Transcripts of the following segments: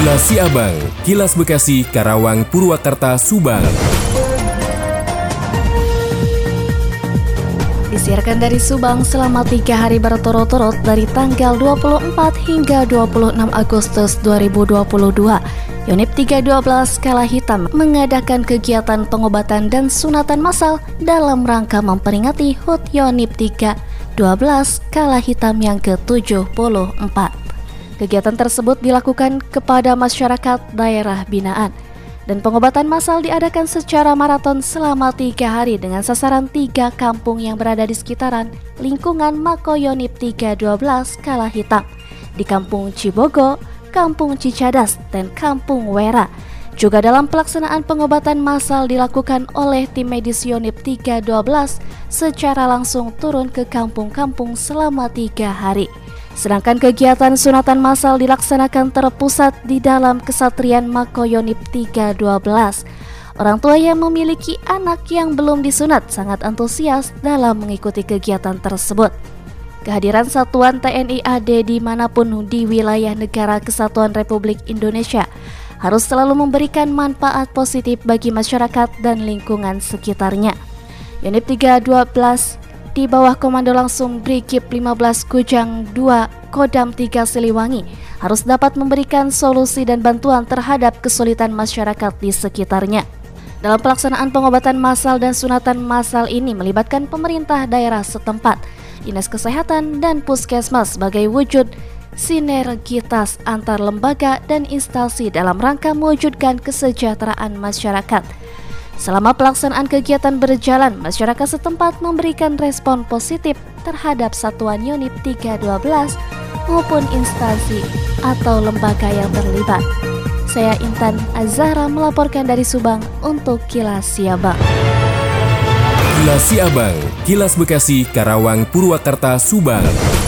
Kilas Siabang, Kilas Bekasi, Karawang, Purwakarta, Subang. Disiarkan dari Subang selama tiga hari berturut-turut dari tanggal 24 hingga 26 Agustus 2022. Unit 312 Kala Hitam mengadakan kegiatan pengobatan dan sunatan massal dalam rangka memperingati HUT Yonip 312 Kala Hitam yang ke-74. Kegiatan tersebut dilakukan kepada masyarakat daerah binaan dan pengobatan massal diadakan secara maraton selama tiga hari dengan sasaran tiga kampung yang berada di sekitaran lingkungan Makoyonip 312 Kala Hitam di Kampung Cibogo, Kampung Cicadas, dan Kampung Wera. Juga dalam pelaksanaan pengobatan massal dilakukan oleh tim medis Yonip 312 secara langsung turun ke kampung-kampung selama tiga hari. Sedangkan kegiatan sunatan massal dilaksanakan terpusat di dalam kesatrian Makoyonip 312. Orang tua yang memiliki anak yang belum disunat sangat antusias dalam mengikuti kegiatan tersebut. Kehadiran satuan TNI AD di mana pun di wilayah negara kesatuan Republik Indonesia harus selalu memberikan manfaat positif bagi masyarakat dan lingkungan sekitarnya. Unit 312 di bawah komando langsung Brigip 15 Kujang 2 Kodam 3 Siliwangi harus dapat memberikan solusi dan bantuan terhadap kesulitan masyarakat di sekitarnya. Dalam pelaksanaan pengobatan massal dan sunatan massal ini melibatkan pemerintah daerah setempat, Dinas Kesehatan dan Puskesmas sebagai wujud sinergitas antar lembaga dan instansi dalam rangka mewujudkan kesejahteraan masyarakat. Selama pelaksanaan kegiatan berjalan, masyarakat setempat memberikan respon positif terhadap satuan unit 312 maupun instansi atau lembaga yang terlibat. Saya Intan Azahra melaporkan dari Subang untuk Kilas Siabang. Kilas Siabang, Kilas Bekasi, Karawang, Purwakarta, Subang.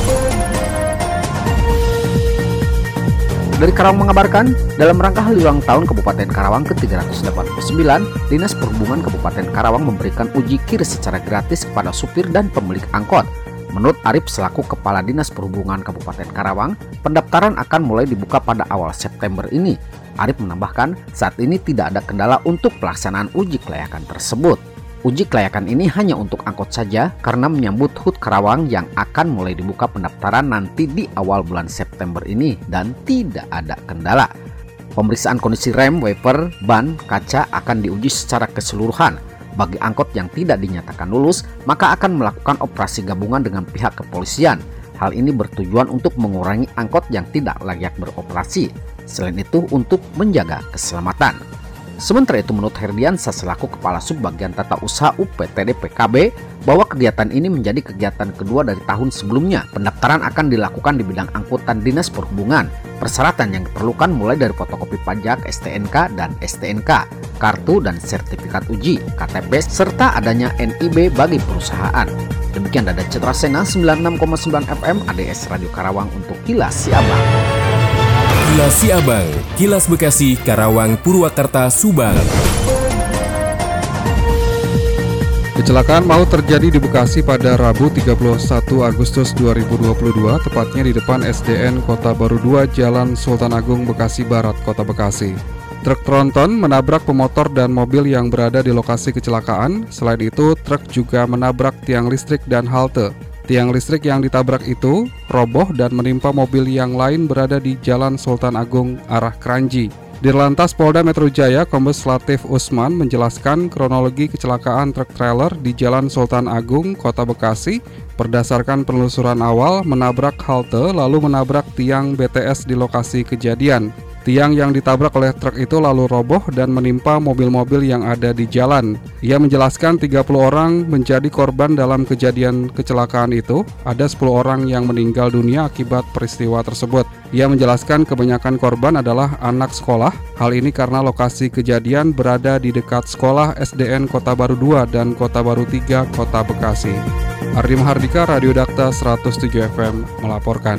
Dari Karawang mengabarkan, dalam rangka hari ulang tahun Kabupaten Karawang ke-389, Dinas Perhubungan Kabupaten Karawang memberikan uji kir secara gratis kepada supir dan pemilik angkot. Menurut Arif selaku Kepala Dinas Perhubungan Kabupaten Karawang, pendaftaran akan mulai dibuka pada awal September ini. Arif menambahkan, saat ini tidak ada kendala untuk pelaksanaan uji kelayakan tersebut. Uji kelayakan ini hanya untuk angkot saja karena menyambut HUT Karawang yang akan mulai dibuka pendaftaran nanti di awal bulan September ini dan tidak ada kendala. Pemeriksaan kondisi rem, wiper, ban, kaca akan diuji secara keseluruhan. Bagi angkot yang tidak dinyatakan lulus, maka akan melakukan operasi gabungan dengan pihak kepolisian. Hal ini bertujuan untuk mengurangi angkot yang tidak layak beroperasi. Selain itu untuk menjaga keselamatan. Sementara itu menurut Herdiansa selaku Kepala Subbagian Tata Usaha UPTD PKB bahwa kegiatan ini menjadi kegiatan kedua dari tahun sebelumnya. Pendaftaran akan dilakukan di bidang angkutan dinas perhubungan. Persyaratan yang diperlukan mulai dari fotokopi pajak STNK dan STNK, kartu dan sertifikat uji, KTP, serta adanya NIB bagi perusahaan. Demikian Dada Citra Sena 96,9 FM ADS Radio Karawang untuk Kilas Siabang. Kilas Siabang, Kilas Bekasi, Karawang, Purwakarta, Subang. Kecelakaan maut terjadi di Bekasi pada Rabu 31 Agustus 2022, tepatnya di depan SDN Kota Baru 2 Jalan Sultan Agung Bekasi Barat, Kota Bekasi. Truk tronton menabrak pemotor dan mobil yang berada di lokasi kecelakaan. Selain itu, truk juga menabrak tiang listrik dan halte. Tiang listrik yang ditabrak itu roboh dan menimpa mobil yang lain berada di Jalan Sultan Agung arah Kranji. Dirlantas Polda Metro Jaya Kombes Latif Usman menjelaskan kronologi kecelakaan truk trailer di Jalan Sultan Agung, Kota Bekasi berdasarkan penelusuran awal menabrak halte lalu menabrak tiang BTS di lokasi kejadian. Tiang yang ditabrak oleh truk itu lalu roboh dan menimpa mobil-mobil yang ada di jalan. Ia menjelaskan 30 orang menjadi korban dalam kejadian kecelakaan itu. Ada 10 orang yang meninggal dunia akibat peristiwa tersebut. Ia menjelaskan kebanyakan korban adalah anak sekolah. Hal ini karena lokasi kejadian berada di dekat sekolah SDN Kota Baru 2 dan Kota Baru 3 Kota Bekasi. Ardi Mahardika, Radio Dakta 107 FM melaporkan.